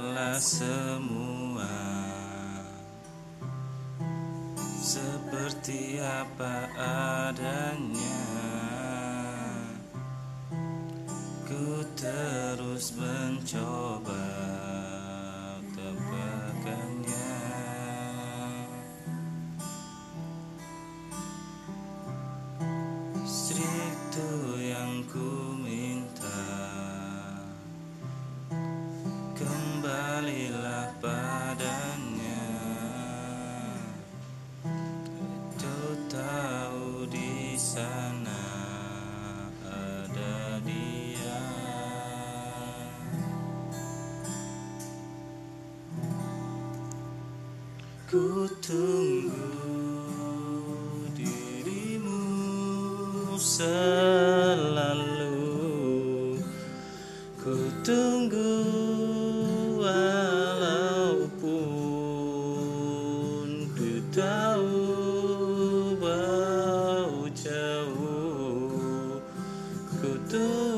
Telah semua. Seperti apa adanya. Ku terus mencoba tebakannya Itu yang ku minta Ku tunggu dirimu selalu. Ku tunggu walaupun ku tahu bau jauh. Ku tunggu